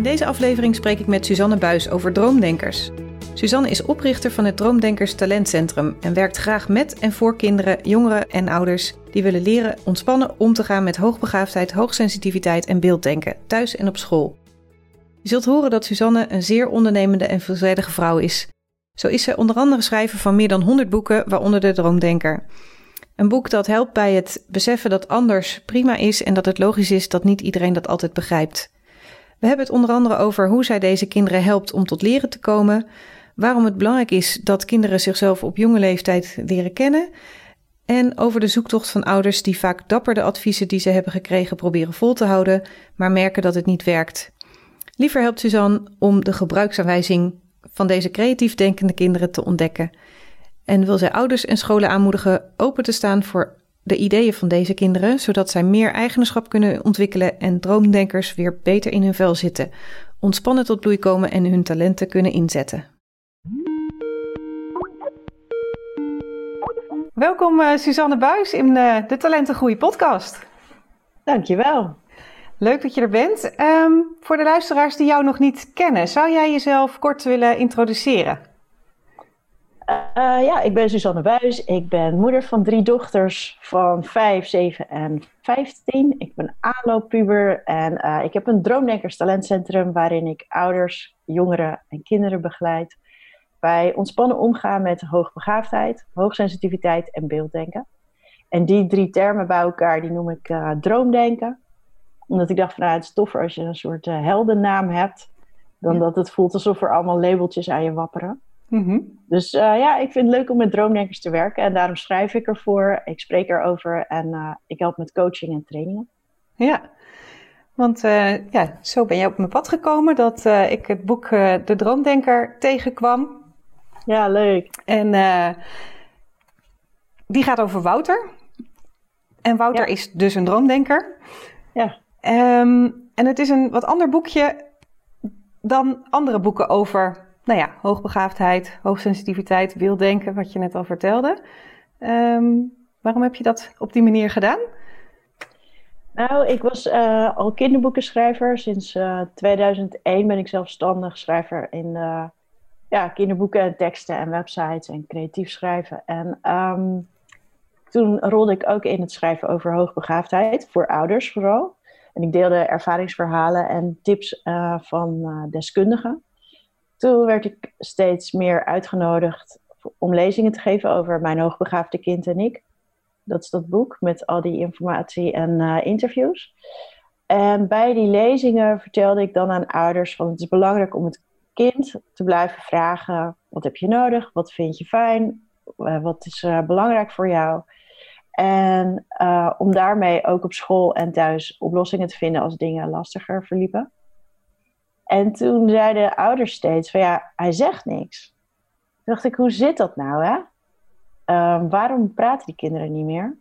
In deze aflevering spreek ik met Suzanne Buis over droomdenkers. Suzanne is oprichter van het Droomdenkers Talentcentrum en werkt graag met en voor kinderen, jongeren en ouders die willen leren ontspannen om te gaan met hoogbegaafdheid, hoogsensitiviteit en beelddenken, thuis en op school. Je zult horen dat Suzanne een zeer ondernemende en veelzijdige vrouw is. Zo is ze onder andere schrijver van meer dan 100 boeken, waaronder De Droomdenker. Een boek dat helpt bij het beseffen dat anders prima is en dat het logisch is dat niet iedereen dat altijd begrijpt. We hebben het onder andere over hoe zij deze kinderen helpt om tot leren te komen, waarom het belangrijk is dat kinderen zichzelf op jonge leeftijd leren kennen en over de zoektocht van ouders die vaak dapper de adviezen die ze hebben gekregen proberen vol te houden, maar merken dat het niet werkt. Liever helpt Suzanne om de gebruiksaanwijzing van deze creatief denkende kinderen te ontdekken. En wil zij ouders en scholen aanmoedigen open te staan voor de ideeën van deze kinderen, zodat zij meer eigenaarschap kunnen ontwikkelen en droomdenkers weer beter in hun vel zitten, ontspannen tot bloei komen en hun talenten kunnen inzetten. Welkom uh, Suzanne Buis in uh, de Talentengroei podcast. Dankjewel. Leuk dat je er bent. Um, voor de luisteraars die jou nog niet kennen, zou jij jezelf kort willen introduceren? Uh, ja, ik ben Suzanne Buis. Ik ben moeder van drie dochters van 5, 7 en 15. Ik ben aanlooppuber en uh, ik heb een Droomdenkers Talentcentrum waarin ik ouders, jongeren en kinderen begeleid bij ontspannen omgaan met hoogbegaafdheid, hoogsensitiviteit en beelddenken. En die drie termen bij elkaar, die noem ik uh, droomdenken omdat ik dacht van nou, het is toffer als je een soort heldennaam hebt. Dan dat het voelt alsof er allemaal labeltjes aan je wapperen. Mm Dus uh, ja, ik vind het leuk om met droomdenkers te werken. En daarom schrijf ik ervoor. Ik spreek erover. En uh, ik help met coaching en trainingen. Ja, want ja, zo ben jij op mijn pad gekomen. Dat ik het boek De Droomdenker tegenkwam. Ja, leuk. En die gaat over Wouter. En Wouter ja. is dus een droomdenker. Ja. Um, en het is een wat ander boekje dan andere boeken over, nou ja, hoogbegaafdheid, hoogsensitiviteit, wildenken, wat je net al vertelde. Um, waarom heb je dat op die manier gedaan? Nou, ik was uh, al kinderboekenschrijver. Sinds uh, 2001 ben ik zelfstandig schrijver in uh, ja, kinderboeken en teksten en websites en creatief schrijven. En um, toen rolde ik ook in het schrijven over hoogbegaafdheid, voor ouders vooral. En ik deelde ervaringsverhalen en tips van deskundigen. Toen werd ik steeds meer uitgenodigd om lezingen te geven over mijn hoogbegaafde kind en ik. Dat is dat boek met al die informatie en uh, interviews. En bij die lezingen vertelde ik dan aan ouders van het is belangrijk om het kind te blijven vragen: wat heb je nodig? Wat vind je fijn? wat is belangrijk voor jou? En om daarmee ook op school en thuis oplossingen te vinden als dingen lastiger verliepen. En toen zeiden ouders steeds van ja, hij zegt niks. Toen dacht ik, hoe zit dat nou hè? Um, waarom praten die kinderen niet meer?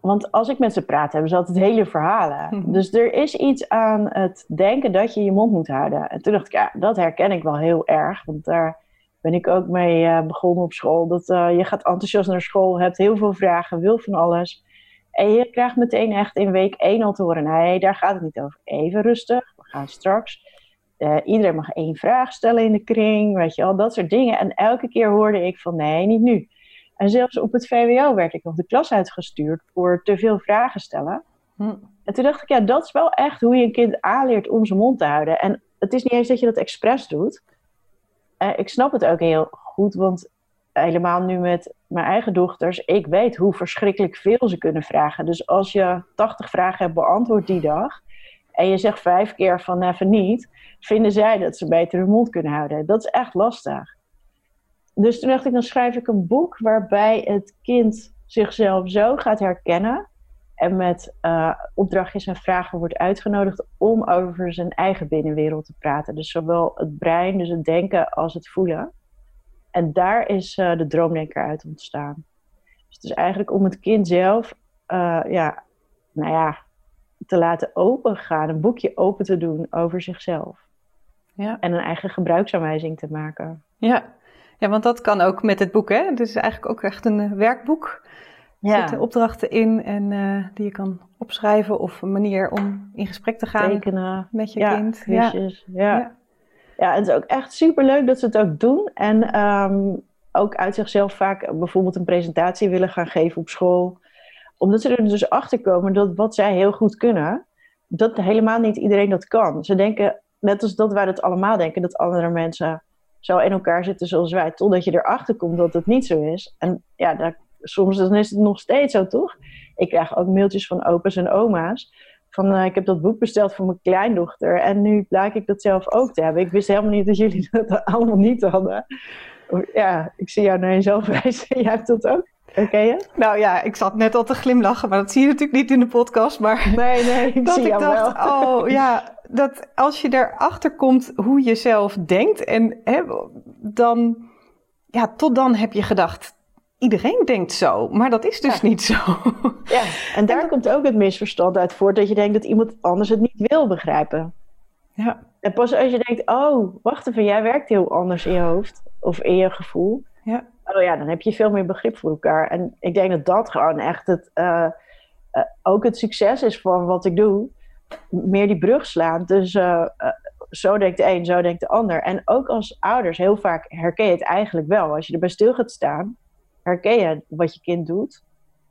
Want als ik met ze praat, hebben ze altijd hele verhalen. Mhm. Dus er is iets aan het denken dat je je mond moet houden. En toen dacht ik, ja, dat herken ik wel heel erg. Want daar ben ik ook mee uh, begonnen op school. Dat uh, je gaat enthousiast naar school, hebt heel veel vragen, wil van alles. En je krijgt meteen echt in week 1 al te horen: nee, daar gaat het niet over. Even rustig, we gaan straks. Uh, iedereen mag één vraag stellen in de kring, weet je al, dat soort dingen. En elke keer hoorde ik van nee, niet nu. En zelfs op het VWO werd ik nog de klas uitgestuurd voor te veel vragen stellen. Hm. En toen dacht ik, ja, dat is wel echt hoe je een kind aanleert om zijn mond te houden. En het is niet eens dat je dat expres doet. Uh, ik snap het ook heel goed, want helemaal nu met mijn eigen dochters, ik weet hoe verschrikkelijk veel ze kunnen vragen. Dus als je 80 vragen hebt beantwoord die dag en je zegt vijf keer van even niet, vinden zij dat ze beter hun mond kunnen houden. Dat is echt lastig. Dus toen dacht ik, dan schrijf ik een boek waarbij het kind zichzelf zo gaat herkennen En met opdrachtjes en vragen wordt uitgenodigd om over zijn eigen binnenwereld te praten. Dus zowel het brein, dus het denken, als het voelen. En daar is de droomdenker uit ontstaan. Dus het is eigenlijk om het kind zelf, ja, nou ja, te laten opengaan, een boekje open te doen over zichzelf. Ja. En een eigen gebruiksaanwijzing te maken. Ja. ja, want dat kan ook met het boek. Hè? Het is eigenlijk ook echt een eh, werkboek. Er ja. zitten opdrachten in en uh, die je kan opschrijven of een manier om in gesprek te gaan Tekenen. met je kind. Ja. ja. Ja. ja, het is ook echt super leuk dat ze het ook doen. En um, ook uit zichzelf vaak bijvoorbeeld een presentatie willen gaan geven op school omdat ze er dus achter komen dat wat zij heel goed kunnen, dat helemaal niet iedereen dat kan. Ze denken, net als dat wij het allemaal denken, dat andere mensen zo in elkaar zitten zoals wij, totdat je erachter komt dat het niet zo is. En ja, soms dan is het nog steeds zo, toch? Ik krijg ook mailtjes van opa's en oma's. Van, uh, ik heb dat boek besteld voor mijn kleindochter en nu blijkt ik dat zelf ook te hebben. Ik wist helemaal niet dat jullie dat allemaal niet hadden. Ja, ik zie jou naar jezelf wijzen. Jij hebt dat ook? Herken je? Nou ja, ik zat net al te glimlachen, maar dat zie je natuurlijk niet in de podcast. Maar nee, nee, ik dat zie ik dacht, wel. oh ja, dat als je erachter komt hoe je zelf denkt, en hè, dan, ja, tot dan heb je gedacht, iedereen denkt zo, maar dat is dus niet zo. Ja, en daar komt ook het misverstand uit voort dat je denkt dat iemand anders het niet wil begrijpen. Ja. En pas als je denkt, oh, wacht even, jij werkt heel anders in je hoofd of in je gevoel. Ja oh ja, dan heb je veel meer begrip voor elkaar. En ik denk dat dat gewoon echt het, uh, uh, ook het succes is van wat ik doe. Meer die brug slaan. Dus uh, zo denkt de een, zo denkt de ander. En ook als ouders, heel vaak herken je het eigenlijk wel. Als je erbij stil gaat staan, herken je wat je kind doet.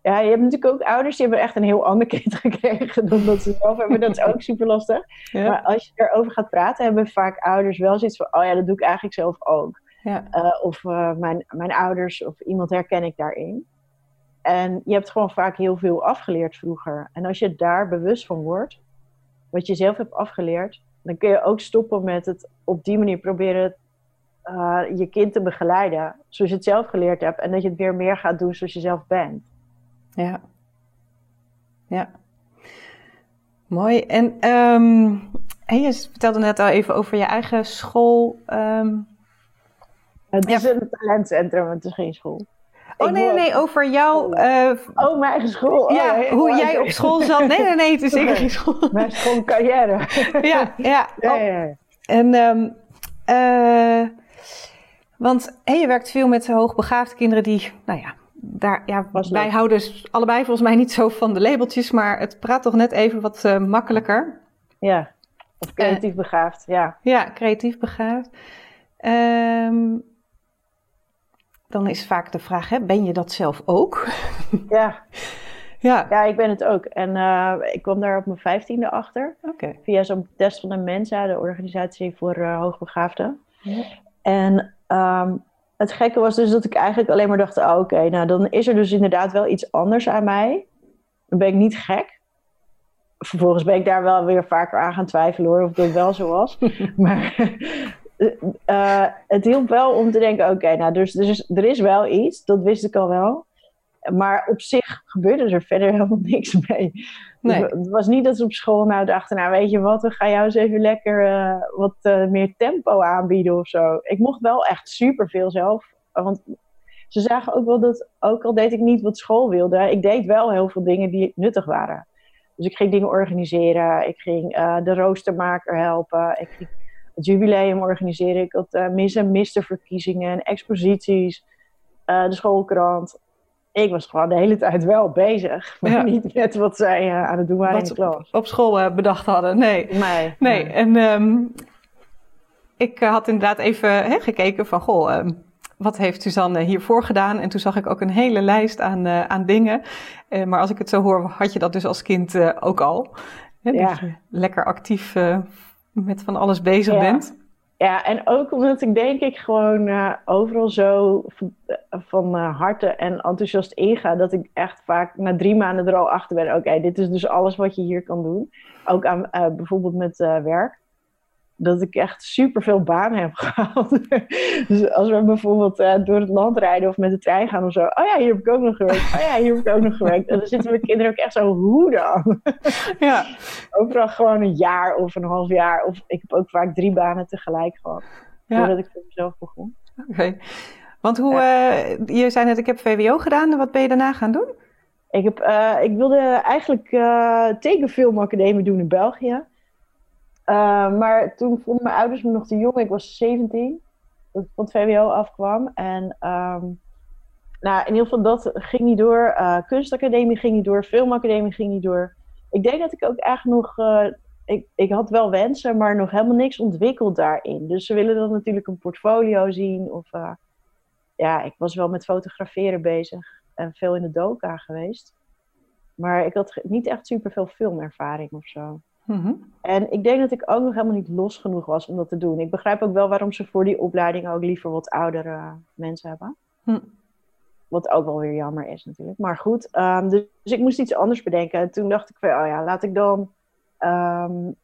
Ja, je hebt natuurlijk ook ouders die hebben echt een heel ander kind gekregen dan dat ze zelf hebben. Dat is ook super lastig. Maar als je erover gaat praten, hebben vaak ouders wel zoiets van: oh ja, dat doe ik eigenlijk zelf ook. Ja. Uh, of uh, mijn, mijn ouders of iemand herken ik daarin. En je hebt gewoon vaak heel veel afgeleerd vroeger. En als je daar bewust van wordt, wat je zelf hebt afgeleerd, dan kun je ook stoppen met het op die manier proberen uh, je kind te begeleiden zoals je het zelf geleerd hebt. En dat je het weer meer gaat doen zoals je zelf bent. Ja. Ja. Mooi. En, um, en je vertelde net al even over je eigen school. Um, het is een talentcentrum, het is geen school. Oh nee, nee, nee, over jouw. Uh, oh, mijn eigen school. Oh, ja, hoe jij op school zat. Nee, nee, nee, het is zeker geen school. Mijn schoolcarrière. ja, ja. ja, ja, ja. En, um, uh, want hey, je werkt veel met hoogbegaafde kinderen die, nou ja, daar, ja, wij houden allebei volgens mij niet zo van de labeltjes, maar het praat toch net even wat uh, makkelijker. Ja, of creatief begaafd, ja. Ja, creatief begaafd. Um, dan is vaak de vraag, hè, ben je dat zelf ook? Ja. ja. ja, ik ben het ook. En uh, ik kwam daar op mijn vijftiende achter. Okay. Via zo'n test van de Mensa, de organisatie voor uh, hoogbegaafden. Ja. En um, het gekke was dus dat ik eigenlijk alleen maar dacht... Oh, oké, nou dan is er dus inderdaad wel iets anders aan mij. Dan ben ik niet gek. Vervolgens ben ik daar wel weer vaker aan gaan twijfelen hoor, of dat wel zo was. maar uh, het hielp wel om te denken: oké, nou, dus, dus er is wel iets, dat wist ik al wel. Maar op zich gebeurde er verder helemaal niks mee. Nee. het was niet dat ze op school nou dachten: nou, weet je wat, we gaan jou eens even lekker uh, wat uh, meer tempo aanbieden of zo. Ik mocht wel echt super veel zelf. Want ze zagen ook wel dat, ook al deed ik niet wat school wilde, ik deed wel heel veel dingen die nuttig waren. Dus ik ging dingen organiseren, ik ging de roostermaker helpen, ik ging het jubileum organiseren. Ik had uh, mis- en misterverkiezingen, exposities, uh, de schoolkrant. Ik was gewoon de hele tijd wel bezig, maar niet met wat zij uh, aan het doen waren in de klas. Op school bedacht hadden, nee. Nee. nee. En um, ik had inderdaad even hè, gekeken van, goh, um, wat heeft Suzanne hiervoor gedaan? En toen zag ik ook een hele lijst aan, aan dingen. maar als ik het zo hoor, had je dat dus als kind ook al. Hè, ja. Dus lekker actief met van alles bezig bent. Ja, en ook omdat ik denk ik gewoon uh, overal zo van, van uh, harte en enthousiast inga, dat ik echt vaak na drie maanden er al achter ben. Oké, dit is dus alles wat je hier kan doen. Ook aan, uh, bijvoorbeeld met werk. Dat ik echt superveel banen heb gehad. dus als we bijvoorbeeld uh, door het land rijden of met de trein gaan of zo. Oh ja, hier heb ik ook nog gewerkt. Oh ja, hier heb ik ook nog gewerkt. En dan zitten mijn kinderen ook echt zo, hoe dan? ja. Overal gewoon een jaar of een half jaar. Of ik heb ook vaak drie banen tegelijk gehad. Ja. Voordat ik voor mezelf begon. Oké. Want hoe, uh, je zei net, ik heb VWO gedaan. Wat ben je daarna gaan doen? Ik, heb, uh, ik wilde eigenlijk tekenfilmacademie doen in België. Maar toen vonden mijn ouders me nog te jong. Ik was 17, dat ik van het VWO afkwam. En um, nou, in ieder geval dat ging niet door. kunstacademie ging niet door. Filmacademie ging niet door. Ik denk dat ik ook echt nog ik, ik had wel wensen, maar nog helemaal niks ontwikkeld daarin. Dus ze willen dan natuurlijk een portfolio zien. Of uh, ja, ik was wel met fotograferen bezig en veel in de doka geweest. Maar ik had niet echt super veel filmervaring of zo. Mm En ik denk dat ik ook nog helemaal niet los genoeg was om dat te doen. Ik begrijp ook wel waarom ze voor die opleiding ook liever wat oudere mensen hebben. Hm. Wat ook wel weer jammer is natuurlijk. Maar goed, um, dus, dus, ik moest iets anders bedenken. En toen dacht ik van, oh ja, laat ik dan um,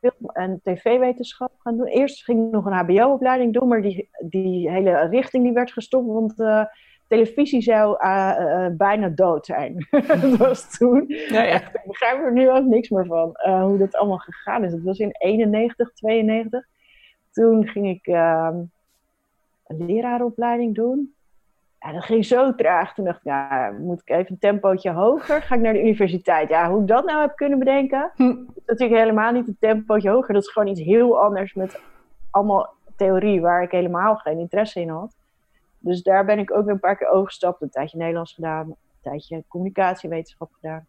film- en tv-wetenschap gaan doen. Eerst ging ik nog een hbo-opleiding doen, maar die, die hele richting die werd gestopt, want uh, televisie zou uh, uh, bijna dood zijn. dat was toen. Ja, ja. ik begrijp er nu ook niks meer van, hoe dat allemaal gegaan is. Het was in 91, 92. Toen ging ik ehm, een leraaropleiding doen. Ja, dat ging zo traag. Toen dacht ik, ja, moet ik even een tempootje hoger? Ga ik naar de universiteit? Ja, hoe ik dat nou heb kunnen bedenken, hm. is natuurlijk helemaal niet een tempootje hoger. Dat is gewoon iets heel anders met allemaal theorie waar ik helemaal geen interesse in had. Dus daar ben ik ook weer een paar keer overgestapt. Een tijdje Nederlands gedaan, een tijdje communicatiewetenschap gedaan.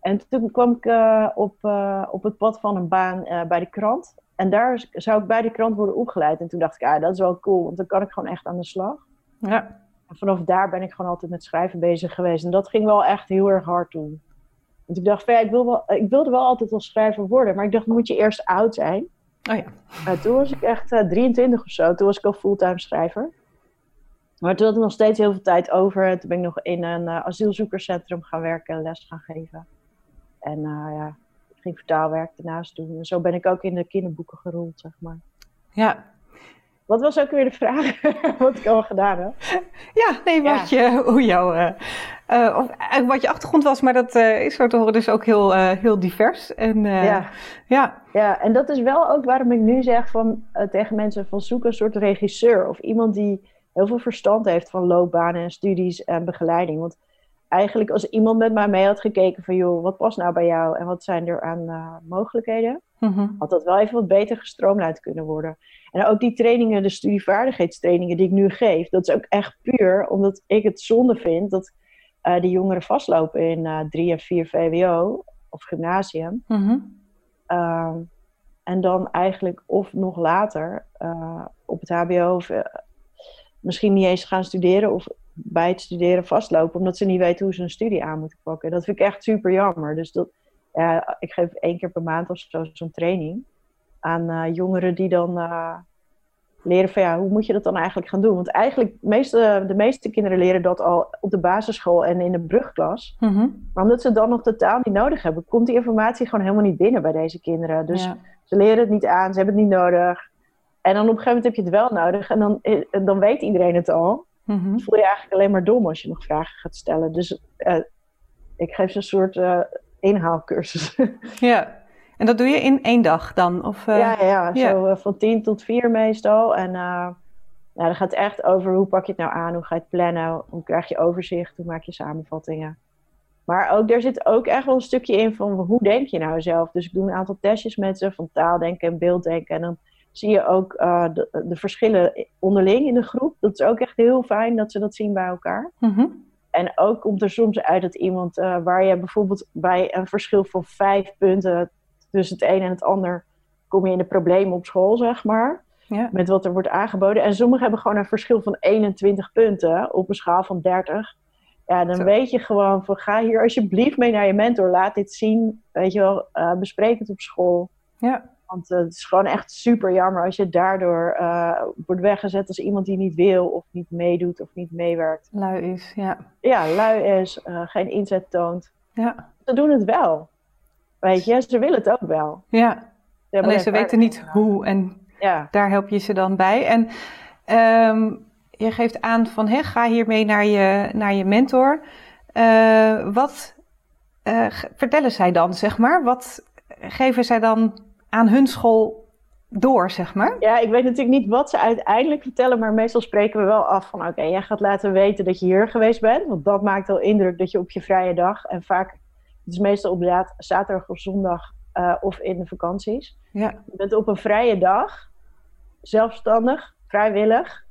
En toen kwam ik uh, op, uh, op het pad van een baan uh, bij de krant. En daar zou ik bij de krant worden opgeleid. En toen dacht ik, ja, dat is wel cool, want dan kan ik gewoon echt aan de slag. Ja. En vanaf daar ben ik gewoon altijd met schrijven bezig geweest. En dat ging wel echt heel erg hard toen. Want ik dacht, ja, ik, wil wel, ik wilde wel altijd wel schrijver worden. Maar ik dacht, moet je eerst oud zijn. Oh ja. Toen was ik echt uh, 23 of zo. Toen was ik al fulltime schrijver. Maar toen had ik nog steeds heel veel tijd over. Toen ben ik nog in een uh, asielzoekerscentrum gaan werken en les gaan geven. En ja, ik ging vertaalwerk daarnaast doen. En zo ben ik ook in de kinderboeken gerold, zeg maar. Ja, wat was ook weer de vraag? wat ik al gedaan heb? Ja, nee, wat Je, hoe jouw, uh, uh, of, wat je achtergrond was, maar dat uh, is zo te horen dus ook heel, heel divers. En, ja. ja. ja, en dat is wel ook waarom ik nu zeg van, tegen mensen van zoek een soort regisseur of iemand die heel veel verstand heeft van loopbanen en studies en begeleiding. Want eigenlijk als iemand met mij mee had gekeken van joh, wat past nou bij jou en wat zijn er aan mogelijkheden, mm had dat wel even wat beter gestroomlijnd kunnen worden. En ook die trainingen, de studievaardigheidstrainingen die ik nu geef, dat is ook echt puur omdat ik het zonde vind dat uh, die jongeren vastlopen in uh, 3 en 4 VWO of gymnasium. Mhm. Ehm, en dan eigenlijk of nog later op het HBO of misschien niet eens gaan studeren of bij het studeren vastlopen omdat ze niet weten hoe ze een studie aan moeten pakken. Dat vind ik echt super jammer. Dus dat, ja, ik geef één keer per maand of zo zo'n training aan uh, jongeren die dan uh, leren van ja, hoe moet je dat dan eigenlijk gaan doen? Want eigenlijk, meeste, de meeste kinderen leren dat al op de basisschool en in de brugklas. Mm Maar omdat ze dan nog totaal niet nodig hebben, komt die informatie gewoon helemaal niet binnen bij deze kinderen. Dus ze leren het niet aan, ze hebben het niet nodig. En dan op een gegeven moment heb je het wel nodig en dan, eh, dan weet iedereen het al. Mm Dan voel je eigenlijk alleen maar dom als je nog vragen gaat stellen. Dus uh, ik geef ze een soort uh, inhaalcursus. Ja, en dat doe je in één dag dan? Of, uh, ja, ja, ja, zo van tien tot vier meestal. En nou, dan gaat echt over hoe pak je het nou aan, hoe ga je het plannen, hoe krijg je overzicht, hoe maak je samenvattingen. Maar ook, daar zit ook echt wel een stukje in van hoe denk je nou zelf. Dus ik doe een aantal testjes met ze van taaldenken en beelddenken. En dan zie je ook de, de, verschillen onderling in de groep. Dat is ook echt heel fijn dat ze dat zien bij elkaar. Mm En ook komt er soms uit dat iemand waar je bijvoorbeeld bij een verschil van vijf punten dus het een en het ander kom je in de problemen op school, zeg maar. Ja. Met wat er wordt aangeboden. En sommigen hebben gewoon een verschil van 21 punten op een schaal van 30. Ja, dan weet je gewoon van ga hier alsjeblieft mee naar je mentor. Laat dit zien. Weet je wel, uh, bespreek het op school. Ja. Want uh, het is gewoon echt super jammer als je daardoor uh, wordt weggezet als iemand die niet wil of niet meedoet of niet meewerkt. Lui is, ja. Ja, lui is, geen inzet toont. Ja. Ze doen het wel. Weet je, ze willen het ook wel. Ja. Alleen ze weten niet hoe en ja. daar help je ze dan bij. En um, je geeft aan van hè, ga hiermee naar je, naar je mentor. Wat vertellen zij dan, zeg maar? Wat geven zij dan aan hun school door, zeg maar? Ja, ik weet natuurlijk niet wat ze uiteindelijk vertellen, maar meestal spreken we wel af van oké, jij gaat laten weten dat je hier geweest bent, want dat maakt al indruk dat je op je vrije dag en vaak, het is meestal op zaterdag of zondag uh, of in de vakanties. Ja. Je bent op een vrije dag, zelfstandig, vrijwillig,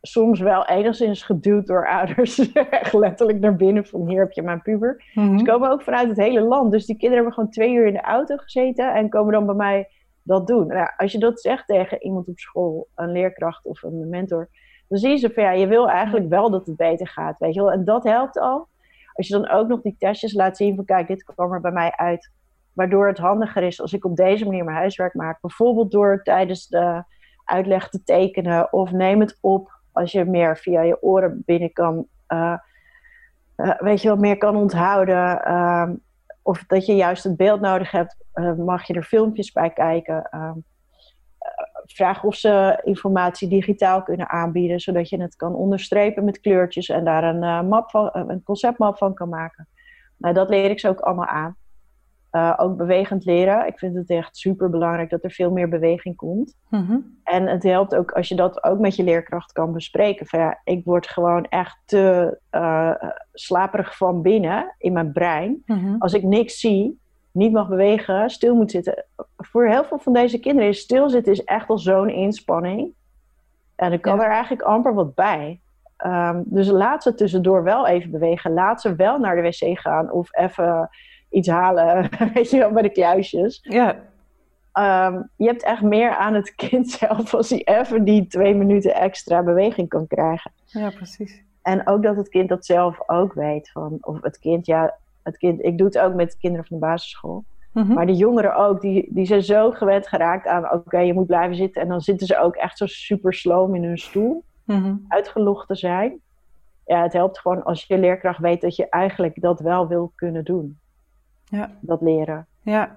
soms wel enigszins geduwd door ouders. Echt letterlijk naar binnen van hier heb je mijn puber. Mhm. Ze komen ook vanuit het hele land. Dus die kinderen hebben gewoon twee uur in de auto gezeten en komen dan bij mij dat doen. Nou, als je dat zegt tegen iemand op school, een leerkracht of een mentor, dan zie je ze van ja, je wil eigenlijk wel dat het beter gaat, weet je wel. En dat helpt al. Als je dan ook nog die testjes laat zien van kijk, dit kwam er bij mij uit. Waardoor het handiger is als ik op deze manier mijn huiswerk maak. Bijvoorbeeld door tijdens de uitleg te tekenen of neem het op als je meer via je oren binnen kan, uh, uh, weet je wat meer kan onthouden. Uh, of dat je juist het beeld nodig hebt, eh, mag je er filmpjes bij kijken. Ehm, vraag of ze informatie digitaal kunnen aanbieden, zodat je het kan onderstrepen met kleurtjes en daar een, map van, een conceptmap van kan maken. Nou, dat leer ik ze ook allemaal aan. Uh, ook bewegend leren. Ik vind het echt super belangrijk dat er veel meer beweging komt. Mhm. En het helpt ook als je dat ook met je leerkracht kan bespreken. Van ja, ik word gewoon echt te uh, slaperig van binnen in mijn brein. Mhm. Als ik niks zie, niet mag bewegen, stil moet zitten. Voor heel veel van deze kinderen is stilzitten is echt al zo'n inspanning. En er kan er eigenlijk amper wat bij. Um, dus laat ze tussendoor wel even bewegen. Laat ze wel naar de wc gaan of even iets halen, weet je wel, bij de kluisjes. Ja. Um, je hebt echt meer aan het kind zelf als hij even die twee minuten extra beweging kan krijgen. Ja, precies. En ook dat het kind dat zelf ook weet. Van, of het kind, ja, het kind, ik doe het ook met kinderen van de basisschool. Mhm. Maar de jongeren ook, die, die zijn zo gewend geraakt aan, oké, je moet blijven zitten. En dan zitten ze ook echt zo super sloom in hun stoel, mm uitgelogd te zijn. Ja, het helpt gewoon als je leerkracht weet dat je eigenlijk dat wel wil kunnen doen ja. dat leren. Ja,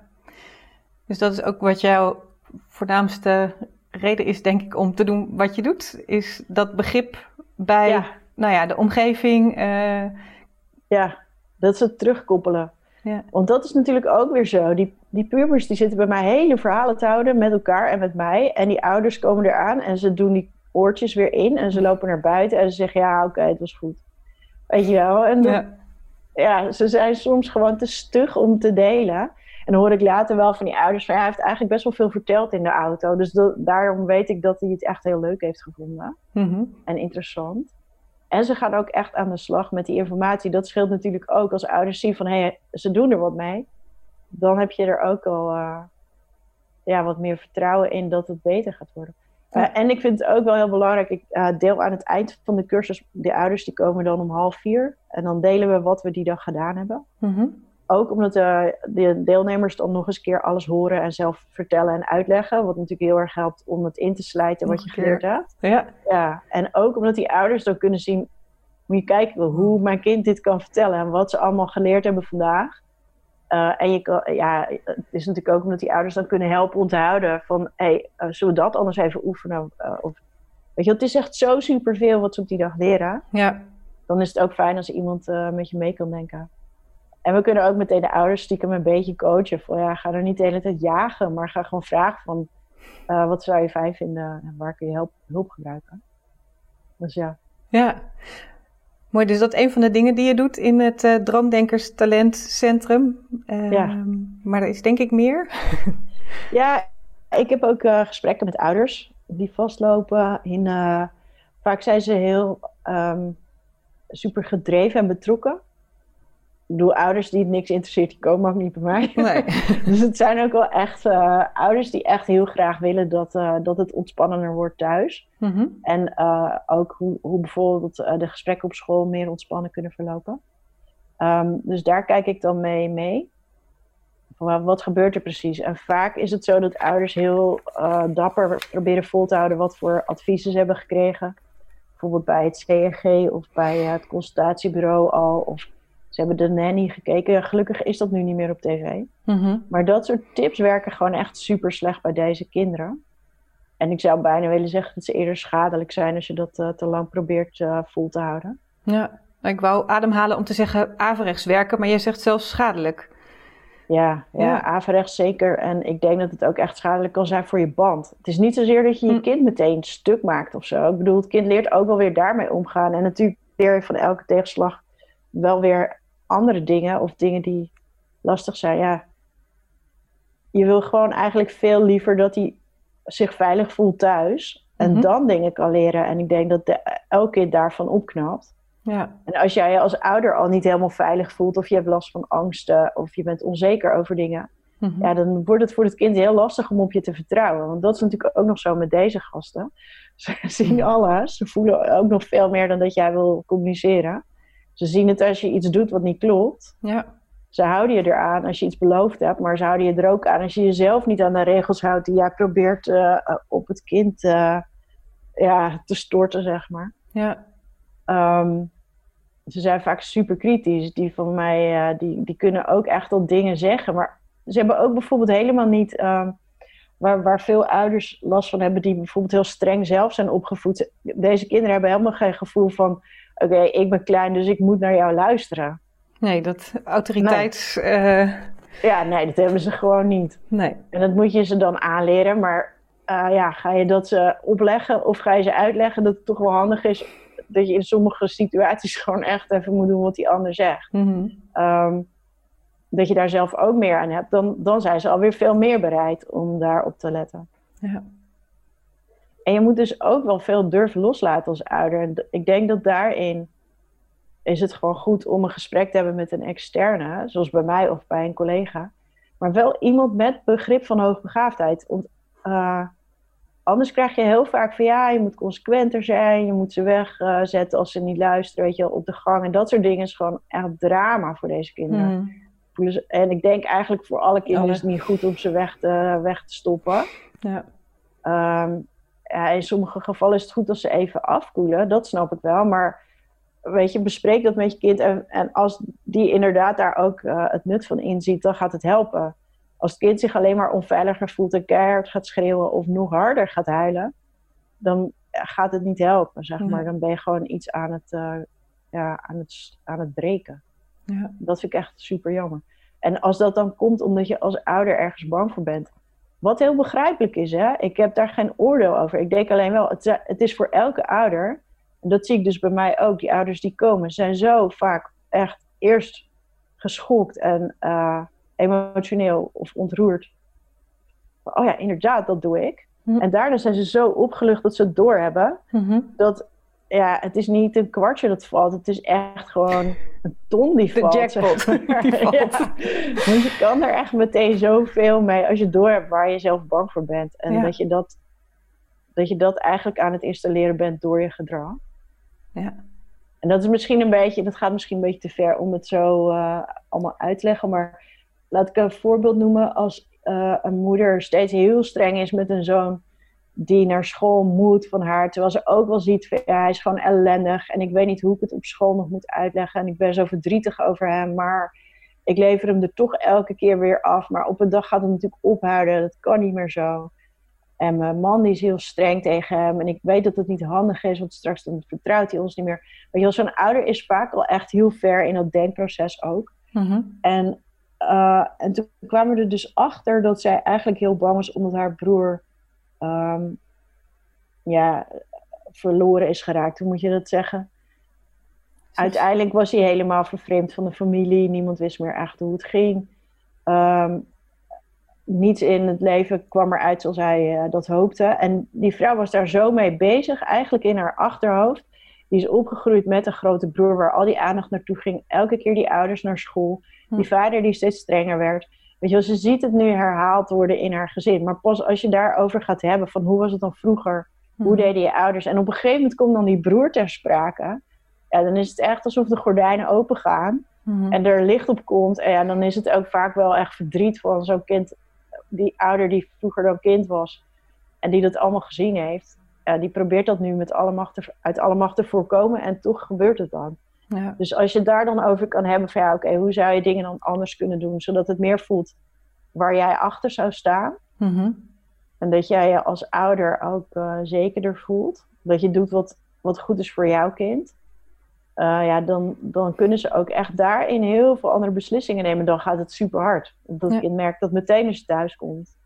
dus dat is ook wat jouw voornaamste reden is, denk ik, om te doen wat je doet, is dat begrip bij nou ja, de omgeving. Uh... Ja, dat ze het terugkoppelen. Ja. Want dat is natuurlijk ook weer zo. Die, die pubers die zitten bij mij hele verhalen te houden met elkaar en met mij. En die ouders komen eraan en ze doen die oortjes weer in en ze lopen naar buiten en ze zeggen ja, oké, het was goed. Weet je wel? En ja ja, ze zijn soms gewoon te stug om te delen. En dan hoor ik later wel van die ouders van ja, hij heeft eigenlijk best wel veel verteld in de auto. Dus daarom weet ik dat hij het echt heel leuk heeft gevonden. Mhm. En interessant. En ze gaan ook echt aan de slag met die informatie. Dat scheelt natuurlijk ook als ouders zien van hé, hey, ze doen er wat mee. Dan heb je er ook al uh, ja, wat meer vertrouwen in dat het beter gaat worden. Uh, en ik vind het ook wel heel belangrijk, ik uh, deel aan het eind van de cursus, de ouders die komen dan om half vier. En dan delen we wat we die dag gedaan hebben. Mm Ook omdat uh, de deelnemers dan nog eens keer alles horen en zelf vertellen en uitleggen. Wat natuurlijk heel erg helpt om het in te slijten wat je geleerd hebt. Ja. ja. En ook omdat die ouders dan kunnen zien, moet je kijken hoe mijn kind dit kan vertellen. En wat ze allemaal geleerd hebben vandaag. Uh, en je kan, ja, het is natuurlijk ook omdat die ouders dan kunnen helpen onthouden van, hé, hey, uh, zullen we dat anders even oefenen? Uh, of, weet je, het is echt zo superveel wat ze op die dag leren. Ja. Dan is het ook fijn als iemand met je mee kan denken. En we kunnen ook meteen de ouders stiekem een beetje coachen. Van ja, ga er niet de hele tijd jagen, maar ga gewoon vragen van, wat zou je fijn vinden en waar kun je hulp, hulp gebruiken? Dus ja. Ja, Mooi, dus dat is een van de dingen die je doet in het uh, Droomdenkers Talentcentrum. Uh, ja. Maar er is denk ik meer. ja, ik heb ook uh, gesprekken met ouders die vastlopen. In, eh, vaak zijn ze heel um, super gedreven en betrokken bedoel, ouders die het niks interesseert, die komen ook niet bij mij. Nee. dus het zijn ook wel echt uh, ouders die echt heel graag willen dat, uh, dat het ontspannender wordt thuis. Mm -hmm. En uh, ook hoe, hoe bijvoorbeeld de gesprekken op school meer ontspannen kunnen verlopen. Um, dus daar kijk ik dan mee mee. Van, wat gebeurt er precies? En vaak is het zo dat ouders heel dapper proberen vol te houden wat voor adviezen ze hebben gekregen. Bijvoorbeeld bij het CNG of bij het consultatiebureau al. Of Ze hebben de nanny gekeken. Gelukkig is dat nu niet meer op tv. Mhm. Maar dat soort tips werken gewoon echt super slecht bij deze kinderen. En ik zou bijna willen zeggen dat ze eerder schadelijk zijn als je dat eh, te lang probeert eh, vol te houden. Ja, ik wou ademhalen om te zeggen averechts werken, maar jij zegt zelfs schadelijk. Ja, ja, Ja. averechts zeker. En ik denk dat het ook echt schadelijk kan zijn voor je band. Het is niet zozeer dat je je Hm. kind meteen stuk maakt of zo. Ik bedoel, het kind leert ook wel weer daarmee omgaan. En natuurlijk leer je van elke tegenslag wel weer andere dingen of dingen die lastig zijn. Ja, je wil gewoon eigenlijk veel liever dat hij zich veilig voelt thuis. En Mhm. dan dingen kan leren. En ik denk dat de, elk kind daarvan opknapt. Ja, En als jij je als ouder al niet helemaal veilig voelt, of je hebt last van angsten, of je bent onzeker over dingen, Mhm. ja, dan wordt het voor het kind heel lastig om op je te vertrouwen. Want dat is natuurlijk ook nog zo met deze gasten. Ze zien alles, ze voelen ook nog veel meer dan dat jij wil communiceren. Ze zien het als je iets doet wat niet klopt. ja. Ze houden je eraan als je iets beloofd hebt, maar ze houden je er ook aan als je jezelf niet aan de regels houdt die jij probeert eh, op het kind eh, ja, te storten, zeg maar. ja. Ehm, ze zijn vaak super kritisch. Die van mij, eh, die, die kunnen ook echt al dingen zeggen. Maar ze hebben ook bijvoorbeeld helemaal niet, ehm, waar, waar veel ouders last van hebben, die bijvoorbeeld heel streng zelf zijn opgevoed. Deze kinderen hebben helemaal geen gevoel van, oké, ik ben klein, dus ik moet naar jou luisteren. Nee, dat autoriteits... Ja, nee, dat hebben ze gewoon niet. nee. En dat moet je ze dan aanleren. Maar eh, ja, ga je dat ze opleggen of ga je ze uitleggen dat het toch wel handig is dat je in sommige situaties gewoon echt even moet doen wat die ander zegt. Mhm. Ehm, dat je daar zelf ook meer aan hebt, dan, dan zijn ze alweer veel meer bereid om daarop te letten. Ja. En je moet dus ook wel veel durven loslaten als ouder. En ik denk dat daarin is het gewoon goed om een gesprek te hebben met een externe, zoals bij mij of bij een collega. Maar wel iemand met begrip van hoogbegaafdheid. Want eh, anders krijg je heel vaak van ja, je moet consequenter zijn, je moet ze wegzetten als ze niet luisteren, weet je op de gang. En dat soort dingen is gewoon echt drama voor deze kinderen. Ze- En ik denk eigenlijk voor alle kinderen is het niet goed om ze weg te, weg te stoppen. ja. Ehm, ja, in sommige gevallen is het goed als ze even afkoelen, dat snap ik wel. Maar weet je, bespreek dat met je kind. En, en als die inderdaad daar ook eh, het nut van inziet, dan gaat het helpen. Als het kind zich alleen maar onveiliger voelt en keihard gaat schreeuwen of nog harder gaat huilen, dan gaat het niet helpen, zeg maar. Dan ben je gewoon iets aan het, eh, ja, aan het, aan het breken. Ja. Dat vind ik echt super jammer. En als dat dan komt omdat je als ouder ergens bang voor bent. Wat heel begrijpelijk is, hè? ik heb daar geen oordeel over. Ik denk alleen wel, het, het is voor elke ouder, en dat zie ik dus bij mij ook, die ouders die komen, zijn zo vaak echt eerst geschokt en eh, emotioneel of ontroerd. Oh ja, inderdaad, dat doe ik. Hm. En daarna zijn ze zo opgelucht dat ze het doorhebben Mhm. dat ja, het is niet een kwartje dat valt. Het is echt gewoon een ton die De valt. jackpot zeg maar. die valt. Ja. Want je kan er echt meteen zoveel mee als je door hebt waar je zelf bang voor bent. En Ja. dat, je dat, dat je dat eigenlijk aan het installeren bent door je gedrag. Ja. En dat is misschien een beetje, dat gaat misschien een beetje te ver om het zo eh, allemaal uit te leggen. Maar laat ik een voorbeeld noemen. Als eh, een moeder steeds heel streng is met een zoon die naar school moet van haar. Terwijl ze ook wel ziet, ja, hij is gewoon ellendig. En ik weet niet hoe ik het op school nog moet uitleggen. En ik ben zo verdrietig over hem. Maar ik lever hem er toch elke keer weer af. Maar op een dag gaat het natuurlijk ophouden. Dat kan niet meer zo. En mijn man die is heel streng tegen hem. En ik weet dat het niet handig is, want straks dan vertrouwt hij ons niet meer. Je wel, zo'n ouder is vaak al echt heel ver in dat denkproces ook. Mhm. En, eh, en toen kwamen we er dus achter dat zij eigenlijk heel bang was omdat haar broer ehm, ja, verloren is geraakt. Hoe moet je dat zeggen? Uiteindelijk was hij helemaal vervreemd van de familie. Niemand wist meer echt hoe het ging. Ehm, niets in het leven kwam eruit zoals hij eh, dat hoopte. En die vrouw was daar zo mee bezig, eigenlijk in haar achterhoofd. Die is opgegroeid met een grote broer waar al die aandacht naartoe ging. Elke keer die ouders naar school. Hm. Die vader die steeds strenger werd. Weet je wel, ze ziet het nu herhaald worden in haar gezin. Maar pas als je daarover gaat hebben van hoe was het dan vroeger? Hoe Mhm. deden je ouders? En op een gegeven moment komt dan die broer ter sprake. Ja, dan is het echt alsof de gordijnen open gaan Mhm. en er licht op komt. En ja, dan is het ook vaak wel echt verdriet van zo'n kind, die ouder die vroeger dan kind was en die dat allemaal gezien heeft. Ja, die probeert dat nu met alle macht te, uit alle macht te voorkomen en toch gebeurt het dan. Ja. Dus als je daar dan over kan hebben van ja, oké, hoe zou je dingen dan anders kunnen doen, zodat het meer voelt waar jij achter zou staan. Mhm. En dat jij je als ouder ook uh, zekerder voelt. Dat je doet wat, wat goed is voor jouw kind. Uh, ja, dan, dan kunnen ze ook echt daarin heel veel andere beslissingen nemen. Dan gaat het super hard. Dat ja. kind merkt dat meteen als je thuis komt.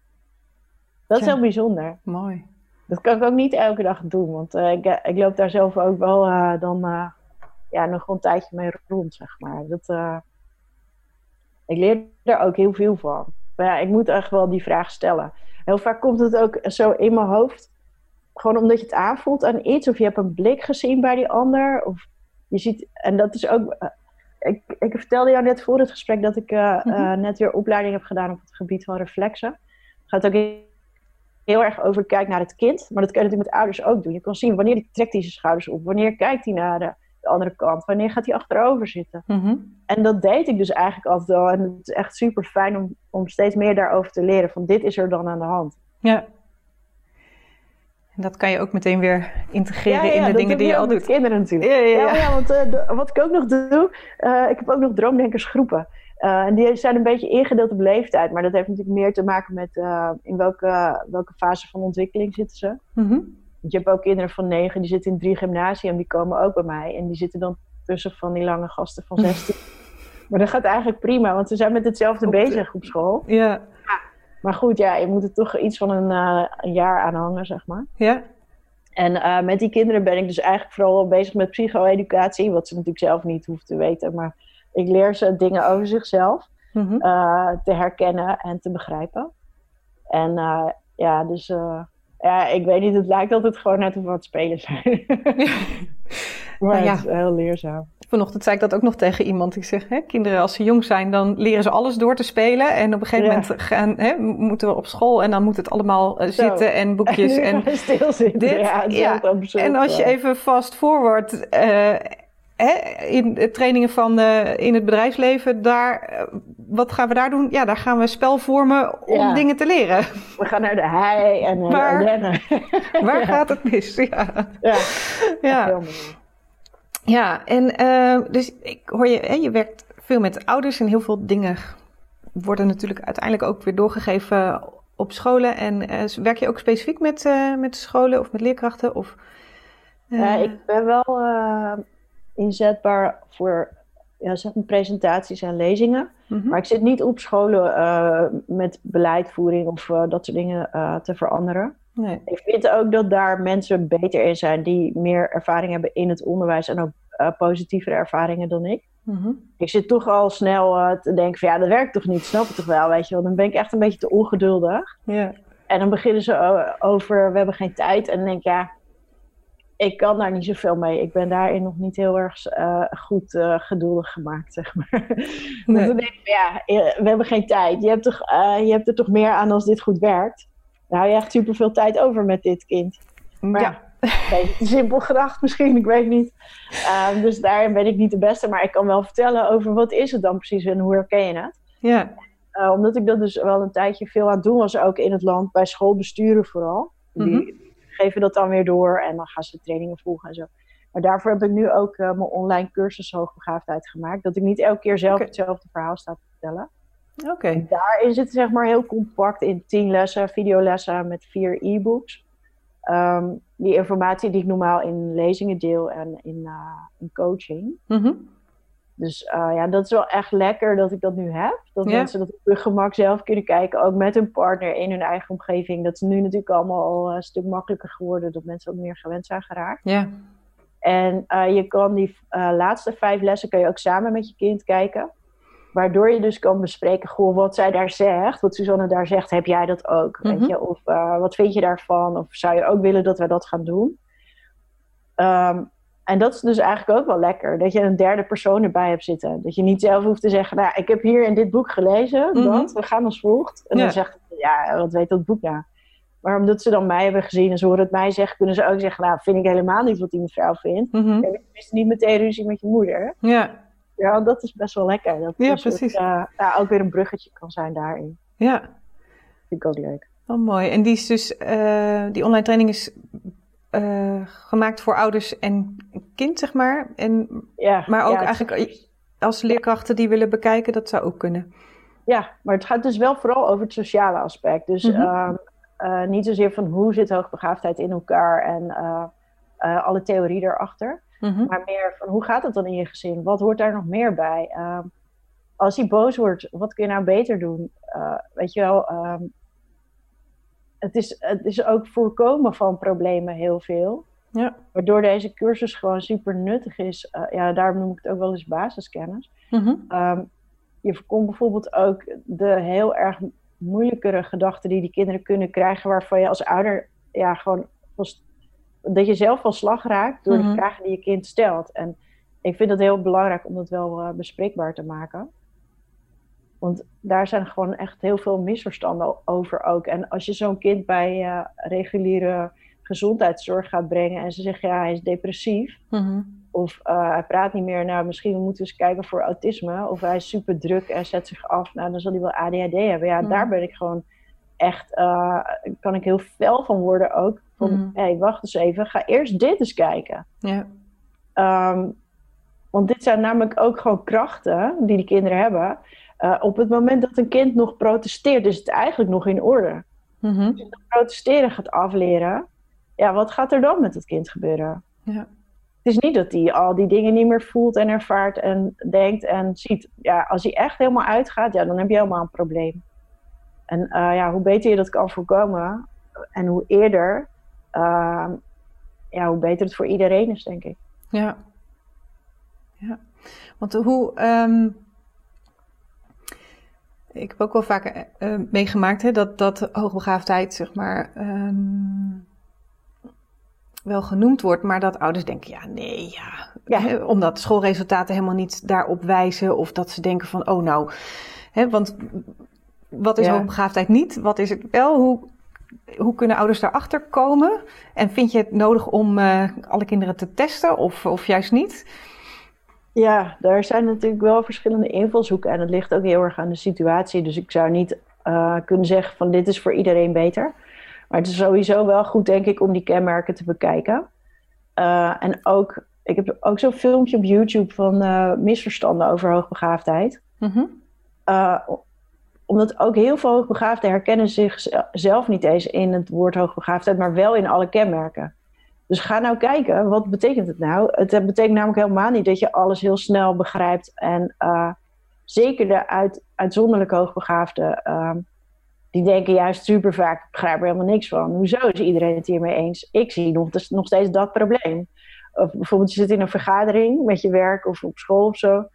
Dat is heel bijzonder. Mooi. Dat kan ik ook niet elke dag doen. Want uh, ik, ik loop daar zelf ook wel dan ja, nog een tijdje mee rond, zeg maar. Dat, ik leer er ook heel veel van. Maar ja, ik moet echt wel die vraag stellen. Heel vaak komt het ook zo in mijn hoofd. Gewoon omdat je het aanvoelt aan iets. Of je hebt een blik gezien bij die ander. Of je ziet, en dat is ook. Eh, ik, ik vertelde jou net voor het gesprek dat ik uh, net weer opleiding heb gedaan op het gebied van reflexen. Het gaat ook heel erg over kijk naar het kind. Maar dat kan je natuurlijk met ouders ook doen. Je kan zien wanneer die trekt hij zijn schouders op. Wanneer kijkt hij naar de, de andere kant. Wanneer gaat hij achterover zitten. Mhm. En dat deed ik dus eigenlijk altijd wel. En het is echt super fijn om, om steeds meer daarover te leren. Van dit is er dan aan de hand. Ja. En dat kan je ook meteen weer integreren in de dingen die je al doet. kinderen natuurlijk. Ja, ja, ja. want uh, wat ik ook nog doe, uh, ik heb ook nog droomdenkersgroepen. Uh, en die zijn een beetje ingedeeld op leeftijd. Maar dat heeft natuurlijk meer te maken met in welke, welke fase van ontwikkeling zitten ze. Mm -hmm. Je hebt ook kinderen van negen, die zitten in drie gymnasium, die komen ook bij mij. En die zitten dan tussen van die lange gasten van 16. maar dat gaat eigenlijk prima, want ze zijn met hetzelfde bezig op school. Ja. Maar goed, ja, je moet er toch iets van een, uh, een jaar aan hangen, zeg maar. Ja. En uh, met die kinderen ben ik dus eigenlijk vooral bezig met psycho-educatie, wat ze natuurlijk zelf niet hoeven te weten. Maar ik leer ze dingen over zichzelf mm -hmm. uh, te herkennen en te begrijpen. En ja, dus ja, ik weet niet, het lijkt altijd gewoon net of wat spelen zijn. maar ja. het is heel leerzaam. Vanochtend zei ik dat ook nog tegen iemand. Ik zeg, hè, kinderen als ze jong zijn, dan leren ze alles door te spelen. En op een gegeven moment gaan, hè, moeten we op school en dan moet het allemaal uh, zitten en boekjes. En, en stilzitten, dit, ja. ja. en als je even fast forward... Uh, in trainingen van uh, in het bedrijfsleven, daar, wat gaan we daar doen? Ja, daar gaan we spel vormen om ja. dingen te leren. We gaan naar de hei en naar waar, de rennen. waar gaat het mis? Ja. Ja. ja. Ja, en uh, dus ik hoor je, hè, je werkt veel met ouders en heel veel dingen worden natuurlijk uiteindelijk ook weer doorgegeven op scholen. En werk je ook specifiek met, met scholen of met leerkrachten? Of, ja, ik ben wel inzetbaar voor ja, zeg maar presentaties en lezingen. Mm -hmm. Maar ik zit niet op scholen met beleidvoering of dat soort dingen te veranderen. Nee. Ik vind ook dat daar mensen beter in zijn die meer ervaring hebben in het onderwijs en ook positievere ervaringen dan ik. Mhm. Ik zit toch al snel te denken van ja, dat werkt toch niet, snap je toch wel, weet je wel. Dan ben ik echt een beetje te ongeduldig. Yeah. En dan beginnen ze over, we hebben geen tijd. En dan denk ik, ja, ik kan daar niet zoveel mee. Ik ben daarin nog niet heel erg uh, goed geduldig gemaakt, zeg maar. Nee. dan denk ik, ja, we hebben geen tijd. Je hebt, toch, je hebt er toch meer aan als dit goed werkt. Dan hou je echt super veel tijd over met dit kind. Maar ja. simpel gedacht misschien, ik weet niet. Um, dus daarin ben ik niet de beste, maar ik kan wel vertellen over wat is het dan precies en hoe herken je het. Ja. Uh, omdat ik dat dus wel een tijdje veel aan het doen was, ook in het land, bij schoolbesturen vooral. Die mm -hmm. Geven dat dan weer door en dan gaan ze trainingen volgen en zo. Maar daarvoor heb ik nu ook uh, mijn online cursus hoogbegaafdheid gemaakt. Dat ik niet elke keer zelf okay. hetzelfde verhaal sta te vertellen. Oké. Okay. Daarin zit zeg maar heel compact in tien lessen, videolessen met vier e-books. Um, die informatie die ik normaal in lezingen deel en in, uh, in coaching. Mm -hmm. Dus uh, ja, dat is wel echt lekker dat ik dat nu heb. Dat ja. mensen dat op hun gemak zelf kunnen kijken. Ook met hun partner in hun eigen omgeving. Dat is nu natuurlijk allemaal al een stuk makkelijker geworden. Dat mensen ook meer gewend zijn geraakt. Ja. En uh, je kan die laatste vijf lessen kan je ook samen met je kind kijken. Waardoor je dus kan bespreken, goh, wat zij daar zegt, wat Suzanne daar zegt, heb jij dat ook? Mm -hmm. weet je? Of wat vind je daarvan? Of zou je ook willen dat wij dat gaan doen? Um, en dat is dus eigenlijk ook wel lekker, dat je een derde persoon erbij hebt zitten. Dat je niet zelf hoeft te zeggen, nou, ik heb hier in dit boek gelezen, mm -hmm. dat, we gaan als volgt. En ja. dan zegt ja, wat weet dat boek nou? Maar omdat ze dan mij hebben gezien en ze horen het mij zeggen, kunnen ze ook zeggen, nou, vind ik helemaal niet wat die mevrouw vindt. Mm -hmm. Je hebt niet meteen ruzie met je moeder. Ja. Ja, dat is best wel lekker. Dat ja, precies. uh, ja, ook weer een bruggetje kan zijn daarin. Ja. Vind ik ook leuk. Oh, mooi. En die is dus, uh, die online training is gemaakt voor ouders en kind, zeg maar. En, Ja, maar ook ja, eigenlijk als leerkrachten die willen bekijken, dat zou ook kunnen. Ja, maar het gaat dus wel vooral over het sociale aspect. Dus eh, niet zozeer van hoe zit hoogbegaafdheid in elkaar en eh, eh, alle theorie erachter. Mhm. Maar meer van hoe gaat het dan in je gezin? Wat hoort daar nog meer bij? Ehm, als hij boos wordt, wat kun je nou beter doen? Eh, weet je wel, ehm, het, is, het is ook voorkomen van problemen heel veel. Ja. Waardoor deze cursus gewoon super nuttig is. Eh, ja, daarom noem ik het ook wel eens basiskennis. Mhm. Ehm, je voorkomt bijvoorbeeld ook de heel erg moeilijkere gedachten die die kinderen kunnen krijgen, waarvan je als ouder ja, gewoon dat je zelf van slag raakt door Mhm. de vragen die je kind stelt. En ik vind het heel belangrijk om dat wel eh, bespreekbaar te maken. Want daar zijn gewoon echt heel veel misverstanden over ook. En als je zo'n kind bij eh, reguliere gezondheidszorg gaat brengen en ze zeggen ja, hij is depressief, Mhm. of eh, hij praat niet meer. Nou, misschien moeten we eens kijken voor autisme. Of hij is super druk en zet zich af. Nou, dan zal hij wel ADHD hebben. Ja, Mhm. daar ben ik gewoon echt... eh, kan ik heel fel van worden ook. Van, hé, wacht eens even. Ga eerst dit eens kijken. Ja. Ehm, want dit zijn namelijk ook gewoon krachten die die kinderen hebben. Eh, op het moment dat een kind nog protesteert, is het eigenlijk nog in orde. Mhm. Protesteren gaat afleren. Ja, wat gaat er dan met het kind gebeuren? Ja. Het is niet dat hij al die dingen niet meer voelt en ervaart en denkt en ziet. Ja, als hij echt helemaal uitgaat, ja, dan heb je helemaal een probleem. En eh, ja, hoe beter je dat kan voorkomen en hoe eerder, ehm, ja, hoe beter het voor iedereen is, denk ik. Ja. Ja. Want hoe. ehm, ik heb ook wel vaker eh, eh, meegemaakt hè, dat, dat hoogbegaafdheid, zeg maar. ehm, wel genoemd wordt, maar dat ouders denken: ja, nee, ja. Omdat schoolresultaten helemaal niet daarop wijzen, of dat ze denken: van, oh, nou. Hè, want wat is Ja. hoogbegaafdheid niet? Wat is het wel? Hoe, hoe kunnen ouders daarachter komen? En vind je het nodig om eh, alle kinderen te testen of, of juist niet? Ja, daar zijn natuurlijk wel verschillende invalshoeken en het ligt ook heel erg aan de situatie. Dus ik zou niet eh, kunnen zeggen van dit is voor iedereen beter. Maar het is sowieso wel goed, denk ik, om die kenmerken te bekijken. Eh, en ook, ik heb ook zo'n filmpje op YouTube van eh, misverstanden over hoogbegaafdheid. Mhm. Omdat ook heel veel hoogbegaafden herkennen zichzelf niet eens in het woord hoogbegaafdheid, maar wel in alle kenmerken. Dus ga nou kijken, wat betekent het nou? Het betekent namelijk helemaal niet dat je alles heel snel begrijpt. En eh, zeker de uit, uitzonderlijk hoogbegaafden, ehm, die denken juist super vaak, ik begrijp er helemaal niks van. Hoezo is iedereen het hiermee eens? Ik zie nog, dus nog steeds dat probleem. Of bijvoorbeeld je zit in een vergadering met je werk of op school of zo.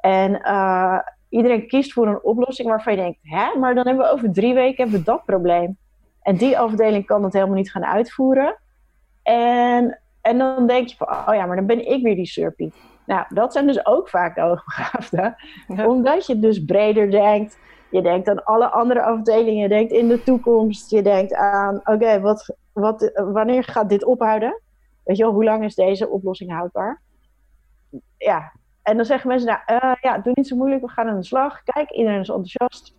En eh, iedereen kiest voor een oplossing waarvan je denkt, hè, maar dan hebben we over drie weken hebben we dat probleem. En die afdeling kan dat helemaal niet gaan uitvoeren. En, en dan denk je van, oh ja, maar dan ben ik weer die surpiet. Nou, dat zijn dus ook vaak de hoogbegaafden. Ja. Omdat je dus breder denkt. Je denkt aan alle andere afdelingen. Je denkt in de toekomst. Je denkt aan, oké, wat, wat, wanneer gaat dit ophouden? Weet je wel, hoe lang is deze oplossing houdbaar? Ja, en dan zeggen mensen, nou, eh, ja, doe niet zo moeilijk, we gaan aan de slag. Kijk, iedereen is enthousiast.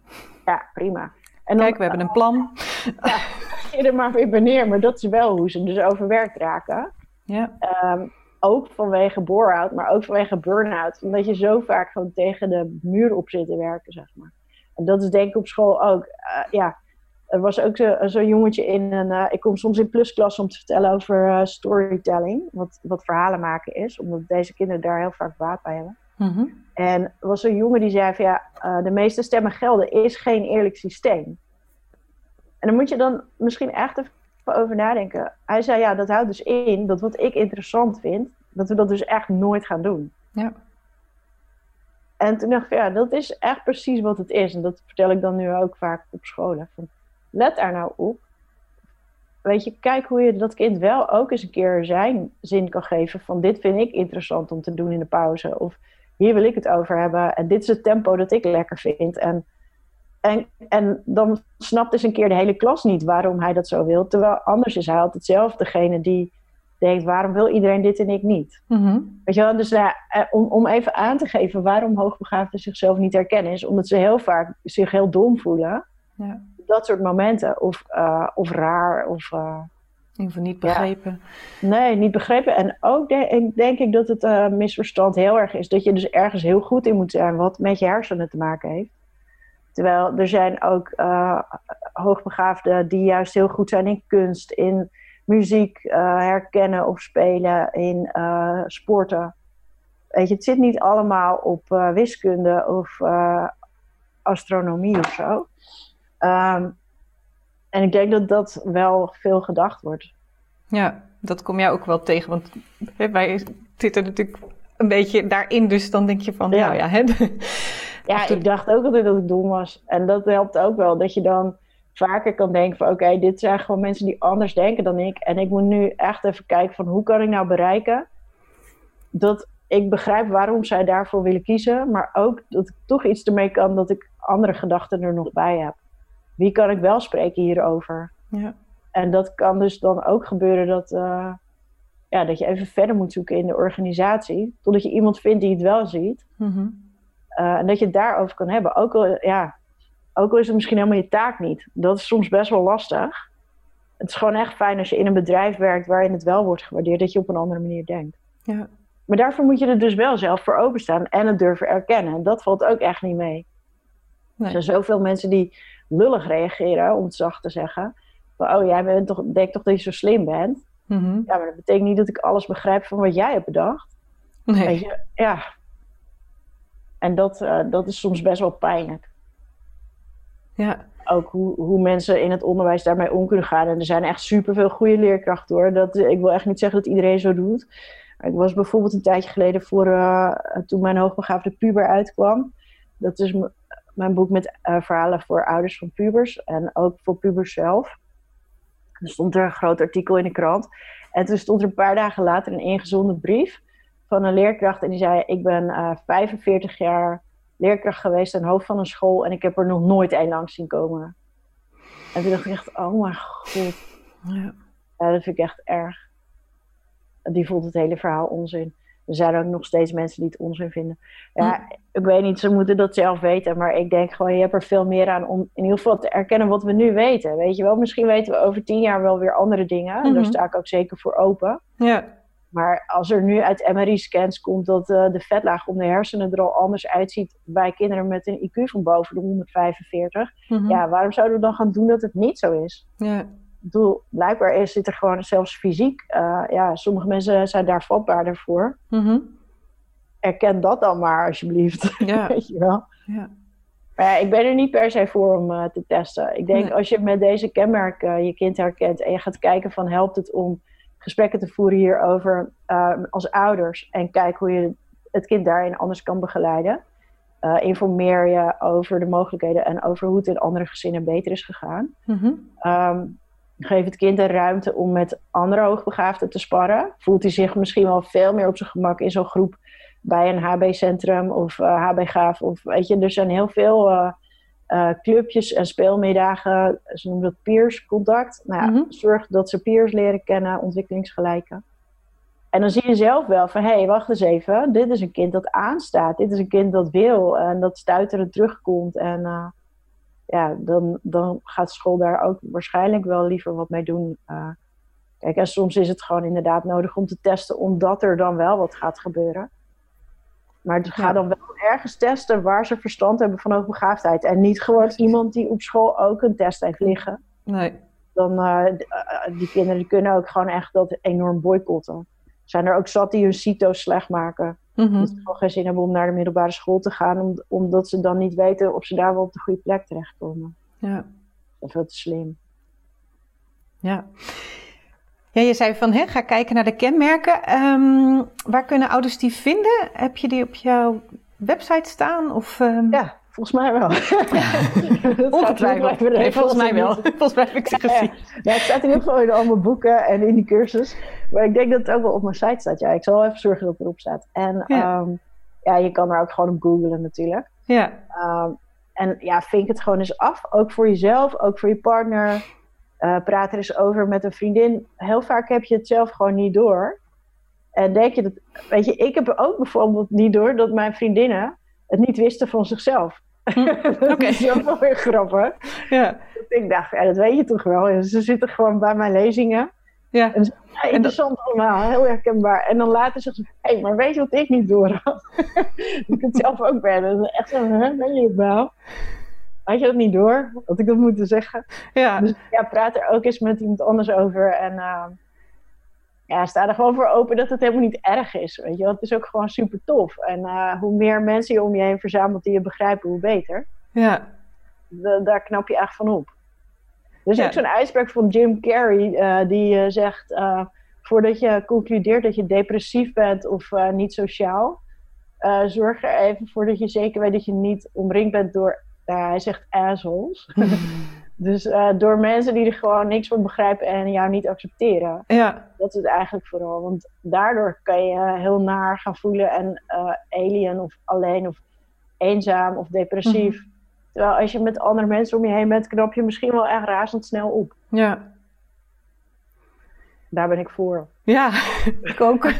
Ja, prima. En dan Kijk, we hebben een plan. je er maar weer neer. Maar dat is wel hoe ze dus overwerkt raken. Ja. Ehm, ook vanwege bore-out, maar ook vanwege burn-out. Omdat je zo vaak gewoon tegen de muur op zit te werken, zeg maar. En dat is denk ik op school ook. Eh, ja, er was ook zo- zo'n jongetje in een... eh, ik kom soms in plusklas om te vertellen over eh, storytelling. Wat, wat verhalen maken is. Omdat deze kinderen daar heel vaak baat bij hebben. Mhm. En er was zo'n jongen die zei van ja, de meeste stemmen gelden is geen eerlijk systeem. En dan moet je dan misschien echt even over nadenken. Hij zei ja, dat houdt dus in dat wat ik interessant vind, dat we dat dus echt nooit gaan doen. Ja. En toen dacht ik ja, dat is echt precies wat het is. En dat vertel ik dan nu ook vaak op scholen. Van, let daar nou op. Weet je, kijk hoe je dat kind wel ook eens een keer zijn zin kan geven. Van dit vind ik interessant om te doen in de pauze. Of hier wil ik het over hebben. En dit is het tempo dat ik lekker vind. En, en, en dan snapt dus een keer de hele klas niet waarom hij dat zo wil. Terwijl anders is hij altijd zelf degene die denkt, waarom wil iedereen dit en ik niet? Mhm. Weet je wel, dus nou, ja, eh, om, om even aan te geven waarom hoogbegaafden zichzelf niet herkennen, is omdat ze heel vaak zich heel dom voelen. Ja. Dat soort momenten. Of, eh, of raar. Of, eh, In ieder geval niet begrepen. Nee, niet begrepen. En ook denk ik dat het uh, misverstand heel erg is dat je dus ergens heel goed in moet zijn, wat met je hersenen te maken heeft. Terwijl er zijn ook uh, hoogbegaafden die juist heel goed zijn in kunst, in muziek uh, herkennen of spelen, in sporten. Weet je, het zit niet allemaal op wiskunde of astronomie of zo. Um, en ik denk dat dat wel veel gedacht wordt. Ja, dat kom jij ook wel tegen. Want wij zitten natuurlijk een beetje daarin. Dus dan denk je van, ja. nou ja. Hè, ja, ik dacht ook altijd dat ik dom was. En dat helpt ook wel. Dat je dan vaker kan denken van... Oké, dit zijn gewoon mensen die anders denken dan ik. En ik moet nu echt even kijken van... Hoe kan ik nou bereiken... dat ik begrijp waarom zij daarvoor willen kiezen. Maar ook dat ik toch iets ermee kan... dat ik andere gedachten er nog bij heb wie kan ik wel spreken hierover? Ja. En dat kan dus dan ook gebeuren dat, uh, ja, dat je even verder moet zoeken in de organisatie. Totdat je iemand vindt die het wel ziet. Mm en dat je het daarover kan hebben. Ook al, ja, ook al is het misschien helemaal je taak niet. Dat is soms best wel lastig. Het is gewoon echt fijn als je in een bedrijf werkt waarin het wel wordt gewaardeerd. Dat je op een andere manier denkt. Ja. Maar daarvoor moet je er dus wel zelf voor openstaan en het durven erkennen. En dat valt ook echt niet mee. Nee. Er zijn zoveel mensen die lullig reageren, om het zacht te zeggen. Van, oh, jij bent toch, denk toch dat je zo slim bent? Mhm. Ja, maar dat betekent niet dat ik alles begrijp van wat jij hebt bedacht. Nee. Je, ja. En dat, uh, dat is soms best wel pijnlijk. Ja. Ook hoe, hoe mensen in het onderwijs daarmee om kunnen gaan. En er zijn echt superveel goede leerkrachten hoor. Dat, ik wil echt niet zeggen dat iedereen zo doet. Ik was bijvoorbeeld een tijdje geleden voor, uh, toen mijn hoogbegaafde puber uitkwam. Dat is mijn boek met uh, verhalen voor ouders van pubers en ook voor pubers zelf. Er stond er een groot artikel in de krant. En toen stond er een paar dagen later een ingezonden brief van een leerkracht. En die zei: Ik ben uh, eh, 45 jaar leerkracht geweest aan hoofd van een school. En ik heb er nog nooit één langs zien komen. En toen dacht ik echt: Oh mijn god. Ja. ja, dat vind ik echt erg. Die vond het hele verhaal onzin. Er zijn ook nog steeds mensen die het onzin vinden. Ja, ik weet niet, ze moeten dat zelf weten. Maar ik denk gewoon, je hebt er veel meer aan om in ieder geval te erkennen wat we nu weten. Weet je wel, misschien weten we over tien jaar wel weer andere dingen. En daar mhm. sta ik ook zeker voor open. Ja. Maar als er nu uit MRI-scans komt dat uh, de vetlaag om de hersenen er al anders uitziet bij kinderen met een IQ van boven de 145, mhm. ja, waarom zouden we dan gaan doen dat het niet zo is? Ja bedoel, blijkbaar is, zit er gewoon zelfs fysiek. Uh, ja, sommige mensen zijn daar vatbaarder voor. Mm Erken dat dan maar, alsjeblieft. Ja. Weet je wel? Ja. Maar ja, ik ben er niet per se voor om uh, te testen. Ik denk als je met deze kenmerken je kind herkent en je gaat kijken van helpt het om gesprekken te voeren hierover uh, als ouders en kijk hoe je het kind daarin anders kan begeleiden. Uh, informeer je over de mogelijkheden en over hoe het in andere gezinnen beter is gegaan. Mm Geef het kind de ruimte om met andere hoogbegaafden te sparren. Voelt hij zich misschien wel veel meer op zijn gemak in zo'n groep bij een HB-centrum of uh, eh, HB-gaaf. Of weet je, er zijn heel veel uh, uh, clubjes en speelmiddagen. Ze noemen dat peers-contact. Nou ja, mhm. zorg dat ze peers leren kennen, ontwikkelingsgelijken. En dan zie je zelf wel van, hé, hey, wacht eens even. Dit is een kind dat aanstaat. Dit is een kind dat wil en dat stuiteren terugkomt. En ja, dan, dan gaat school daar ook waarschijnlijk wel liever wat mee doen. Uh, kijk, en soms is het gewoon inderdaad nodig om te testen, omdat er dan wel wat gaat gebeuren. Maar gaat dan wel ergens testen waar ze verstand hebben van hoogbegaafdheid. En niet gewoon iemand die op school ook een test heeft liggen. Nee. Dan, uh, die kinderen die kunnen ook gewoon echt dat enorm boycotten. Zijn er ook zat die hun CITO's slecht maken. Mm -hmm. Dat ze gewoon geen zin hebben om naar de middelbare school te gaan, omdat ze dan niet weten of ze daar wel op de goede plek terechtkomen. Ja. Dat is veel te slim. Ja. Ja, je zei van, hè, ga kijken naar de kenmerken. Um, waar kunnen ouders die vinden? Heb je die op jouw website staan? Of, um... Ja, Volgens mij wel. Ja. Ongetwijfeld. Nee, volgens mij wel. Volgens mij heb ik ze gezien. Ja, het staat in ieder geval in al mijn boeken en in die cursus. Maar ik denk dat het ook wel op mijn site staat. Ja, ik zal wel even zorgen dat het erop staat. En ja, um, ja je kan er ook gewoon op googlen natuurlijk. Ja. En ja, vink het gewoon eens af. Ook voor jezelf, ook voor je partner. Uh, praat er eens over met een vriendin. Heel vaak heb je het zelf gewoon niet door. En denk je dat, weet je, ik heb ook bijvoorbeeld niet door dat mijn vriendinnen het niet wisten van zichzelf. Hm. dat is ook wel weer grappig. Ja. Ik dacht, ja, dat weet je toch wel. Ze zitten gewoon bij mijn lezingen. Ja. En, ja, interessant allemaal, heel herkenbaar. En dan later zegt ze, hé, hey, maar weet je wat ik niet door had? ik het zelf ook ben. Echt zo, hè, ben je het wel? Had je dat niet door? Had ik dat moeten zeggen? Ja. Dus ja, praat er ook eens met iemand anders over. En uh, ja, sta er gewoon voor open dat het helemaal niet erg is. Weet je? Het is ook gewoon super tof. En uh, hoe meer mensen je om je heen verzamelt die je begrijpen, hoe beter. Ja. daar knap je echt van op. Dus ja. ook zo'n uitspraak van Jim Carrey, uh, die zegt: voordat je concludeert dat je depressief bent of niet sociaal, zorg er even voor dat je zeker weet dat je niet omringd bent door ja, hij zegt assholes. dus uh, door mensen die er gewoon niks van begrijpen en jou niet accepteren. Ja. Dat is het eigenlijk vooral. Want daardoor kan je heel naar gaan voelen en uh, alien of alleen of eenzaam of depressief. Mhm. Terwijl als je met andere mensen om je heen bent, knap je misschien wel echt razendsnel op. Ja. Daar ben ik voor. Ja, ik ook.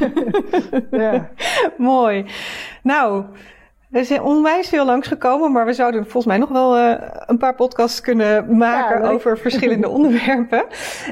ja. Mooi. Nou, we zijn onwijs veel langsgekomen, maar we zouden volgens mij nog wel uh, een paar podcasts kunnen maken over verschillende onderwerpen.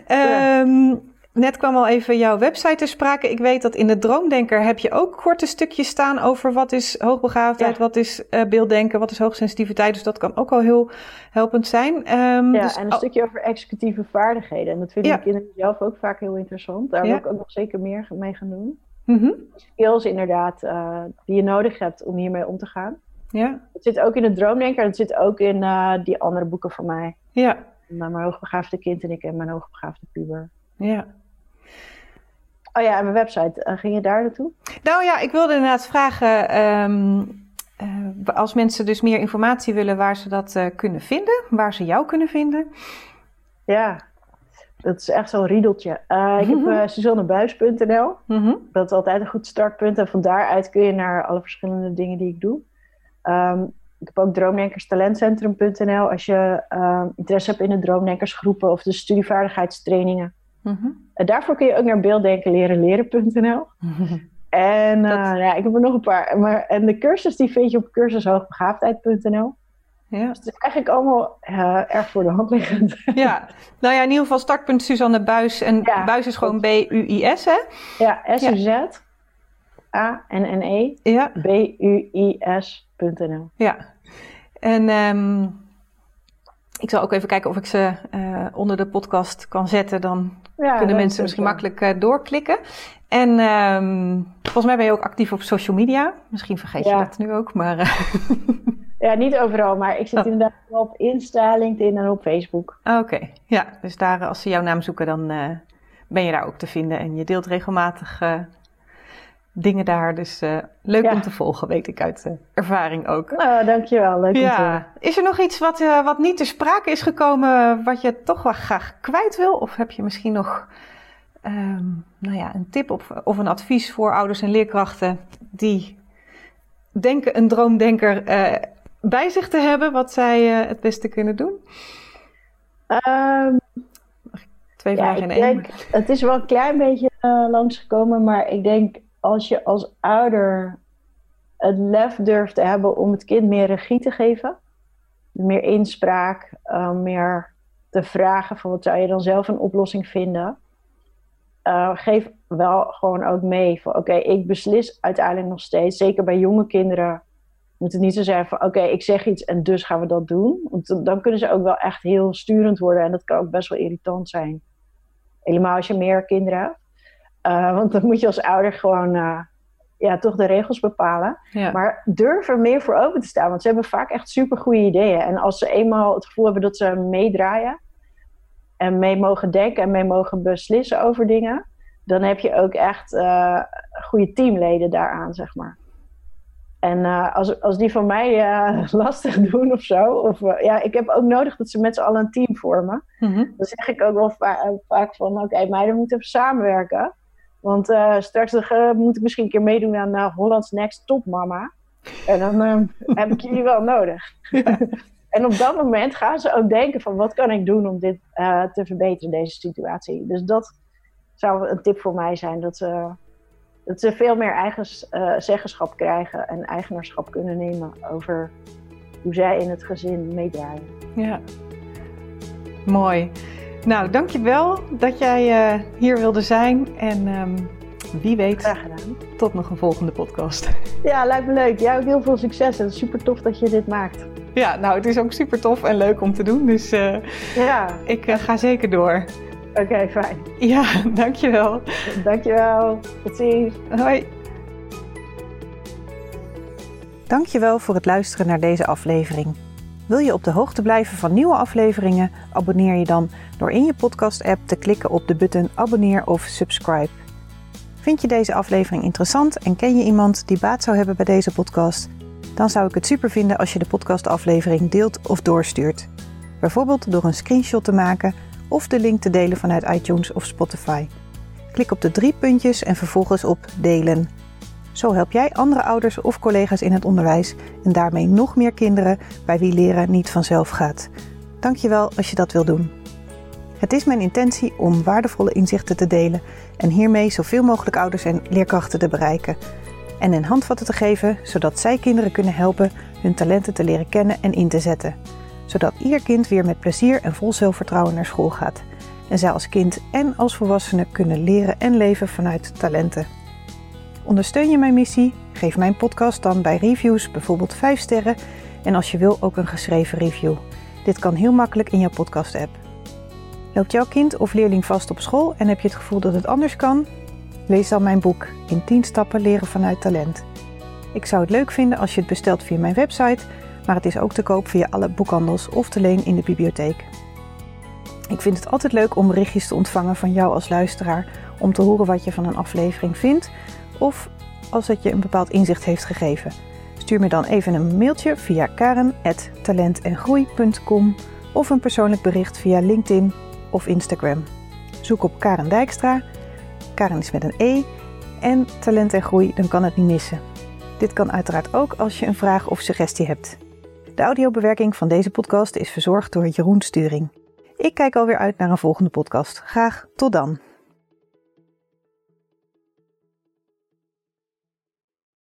Um, net kwam al even jouw website ter sprake. Ik weet dat in de Droomdenker heb je ook korte stukjes staan over wat is hoogbegaafdheid, wat is uh, beelddenken, wat is hoogsensitiviteit. Dus dat kan ook al heel helpend zijn. Um, ja, dus, en een stukje over executieve vaardigheden. En dat vind ik kinderen zelf ook vaak heel interessant. Daar wil ik ook nog zeker meer mee gaan doen. Mm Skills inderdaad, uh, die je nodig hebt om hiermee om te gaan. Ja. Het zit ook in het Droomdenker, het zit ook in uh, die andere boeken van mij. Ja. mijn hoogbegaafde kind en ik en mijn hoogbegaafde puber. Ja. Oh ja, en mijn website, uh, ging je daar naartoe? Nou ja, ik wilde inderdaad vragen, um, als mensen dus meer informatie willen, waar ze dat kunnen vinden, waar ze jou kunnen vinden. Ja, dat is echt zo'n riedeltje. Uh, ik heb uh, suzannebuis.nl. Mhm. Dat is altijd een goed startpunt. En van daaruit kun je naar alle verschillende dingen die ik doe. Um, ik heb ook droomdenkerstalentcentrum.nl. Als je um, interesse hebt in de droomdenkersgroepen of de studievaardigheidstrainingen. Mm En daarvoor kun je ook naar beelddenken leren leren.nl. En uh, ja, ik heb er nog een paar. Maar, en de cursus die vind je op cursushoogbegaafdheid.nl. Ja. Dus het is eigenlijk allemaal uh, erg voor de hand liggend. Ja, nou ja, in ieder geval startpunt Suzanne Buis. En Buis is gewoon B-U-I-S, hè? Ja, S-U-Z. A-N-N-E. Ja. B-U-I-S.nl. Ja. En um, ik zal ook even kijken of ik ze uh, onder de podcast kan zetten. Dan kunnen mensen misschien makkelijk uh, doorklikken. En um, volgens mij ben je ook actief op social media. Misschien vergeet je dat nu ook, maar... Ja, niet overal, maar ik zit oh. inderdaad op Insta, LinkedIn en op Facebook. Oké, ja. Dus daar, als ze jouw naam zoeken, dan uh, ben je daar ook te vinden. En je deelt regelmatig uh, dingen daar. Dus uh, leuk om te volgen, weet ik uit ervaring ook. Nou, dankjewel. Leuk ja. om te Is er nog iets wat, wat niet te sprake is gekomen, wat je toch wel graag kwijt wil? Of heb je misschien nog um, nou ja, een tip of, of een advies voor ouders en leerkrachten die denken een droomdenker bij zich te hebben wat zij uh, het beste kunnen doen? Um, Twee vragen in één. Denk, het is wel een klein beetje uh, langsgekomen, maar ik denk als je als ouder het lef durft te hebben om het kind meer regie te geven, meer inspraak, uh, meer te vragen van wat zou je dan zelf een oplossing vinden. Uh, geef wel gewoon ook mee van oké, ik beslis uiteindelijk nog steeds, zeker bij jonge kinderen, moet het niet zo zijn van oké, ik zeg iets en dus gaan we dat doen. Want dan kunnen ze ook wel echt heel sturend worden en dat kan ook best wel irritant zijn. Helemaal als je meer kinderen hebt. Uh, want dan moet je als ouder gewoon uh, ja, toch de regels bepalen. Maar durf er meer voor open te staan. Want ze hebben vaak echt super goede ideeën. En als ze eenmaal het gevoel hebben dat ze meedraaien en mee mogen denken en mee mogen beslissen over dingen, dan heb je ook echt uh, goede teamleden daaraan, zeg maar. En uh, als, als die van mij uh, lastig doen of zo. Of, uh, ja, ik heb ook nodig dat ze met z'n allen een team vormen. Mm -hmm. Dan zeg ik ook wel va vaak van: oké, okay, meiden moeten even samenwerken. Want straks moet ik misschien een keer meedoen aan Hollands Next Top Mama. En dan heb ik jullie wel nodig. en op dat moment gaan ze ook denken: van wat kan ik doen om dit te verbeteren, deze situatie. Dus dat zou een tip voor mij zijn. Dat ze dat ze veel meer eigen uh, zeggenschap krijgen en eigenaarschap kunnen nemen over hoe zij in het gezin meedraaien. Ja, mooi. Nou, dankjewel dat jij uh, hier wilde zijn. En um, wie weet, Graag gedaan. tot nog een volgende podcast. Ja, lijkt me leuk. Jij ook heel veel succes. Het is super tof dat je dit maakt. Ja, nou, het is ook super tof en leuk om te doen. Dus uh, ja. ik ga zeker door. Oké, okay, fijn. Ja, dankjewel. Dankjewel. Tot ziens. Hoi. Dankjewel voor het luisteren naar deze aflevering. Wil je op de hoogte blijven van nieuwe afleveringen? Abonneer je dan door in je podcast-app te klikken op de button abonneer of subscribe. Vind je deze aflevering interessant en ken je iemand die baat zou hebben bij deze podcast? Dan zou ik het super vinden als je de podcastaflevering deelt of doorstuurt. Bijvoorbeeld door een screenshot te maken of de link te delen vanuit iTunes of Spotify. Klik op de drie puntjes en vervolgens op delen. Zo help jij andere ouders of collega's in het onderwijs en daarmee nog meer kinderen bij wie leren niet vanzelf gaat. Dankjewel als je dat wil doen. Het is mijn intentie om waardevolle inzichten te delen en hiermee zoveel mogelijk ouders en leerkrachten te bereiken. En een handvatten te geven zodat zij kinderen kunnen helpen hun talenten te leren kennen en in te zetten. Zodat ieder kind weer met plezier en vol zelfvertrouwen naar school gaat. En zij als kind en als volwassene kunnen leren en leven vanuit talenten. Ondersteun je mijn missie? Geef mijn podcast dan bij reviews bijvoorbeeld 5 sterren en als je wil ook een geschreven review. Dit kan heel makkelijk in jouw podcast-app. Loopt jouw kind of leerling vast op school en heb je het gevoel dat het anders kan? Lees dan mijn boek In 10 stappen leren vanuit talent. Ik zou het leuk vinden als je het bestelt via mijn website, maar het is ook te koop via alle boekhandels of te leen in de bibliotheek. Ik vind het altijd leuk om berichtjes te ontvangen van jou als luisteraar om te horen wat je van een aflevering vindt of als het je een bepaald inzicht heeft gegeven. Stuur me dan even een mailtje via karen.talentengroei.com of een persoonlijk bericht via LinkedIn of Instagram. Zoek op Karen Dijkstra. Karen is met een E. En talent en groei, dan kan het niet missen. Dit kan uiteraard ook als je een vraag of suggestie hebt. De audiobewerking van deze podcast is verzorgd door Jeroen Sturing. Ik kijk alweer uit naar een volgende podcast. Graag tot dan.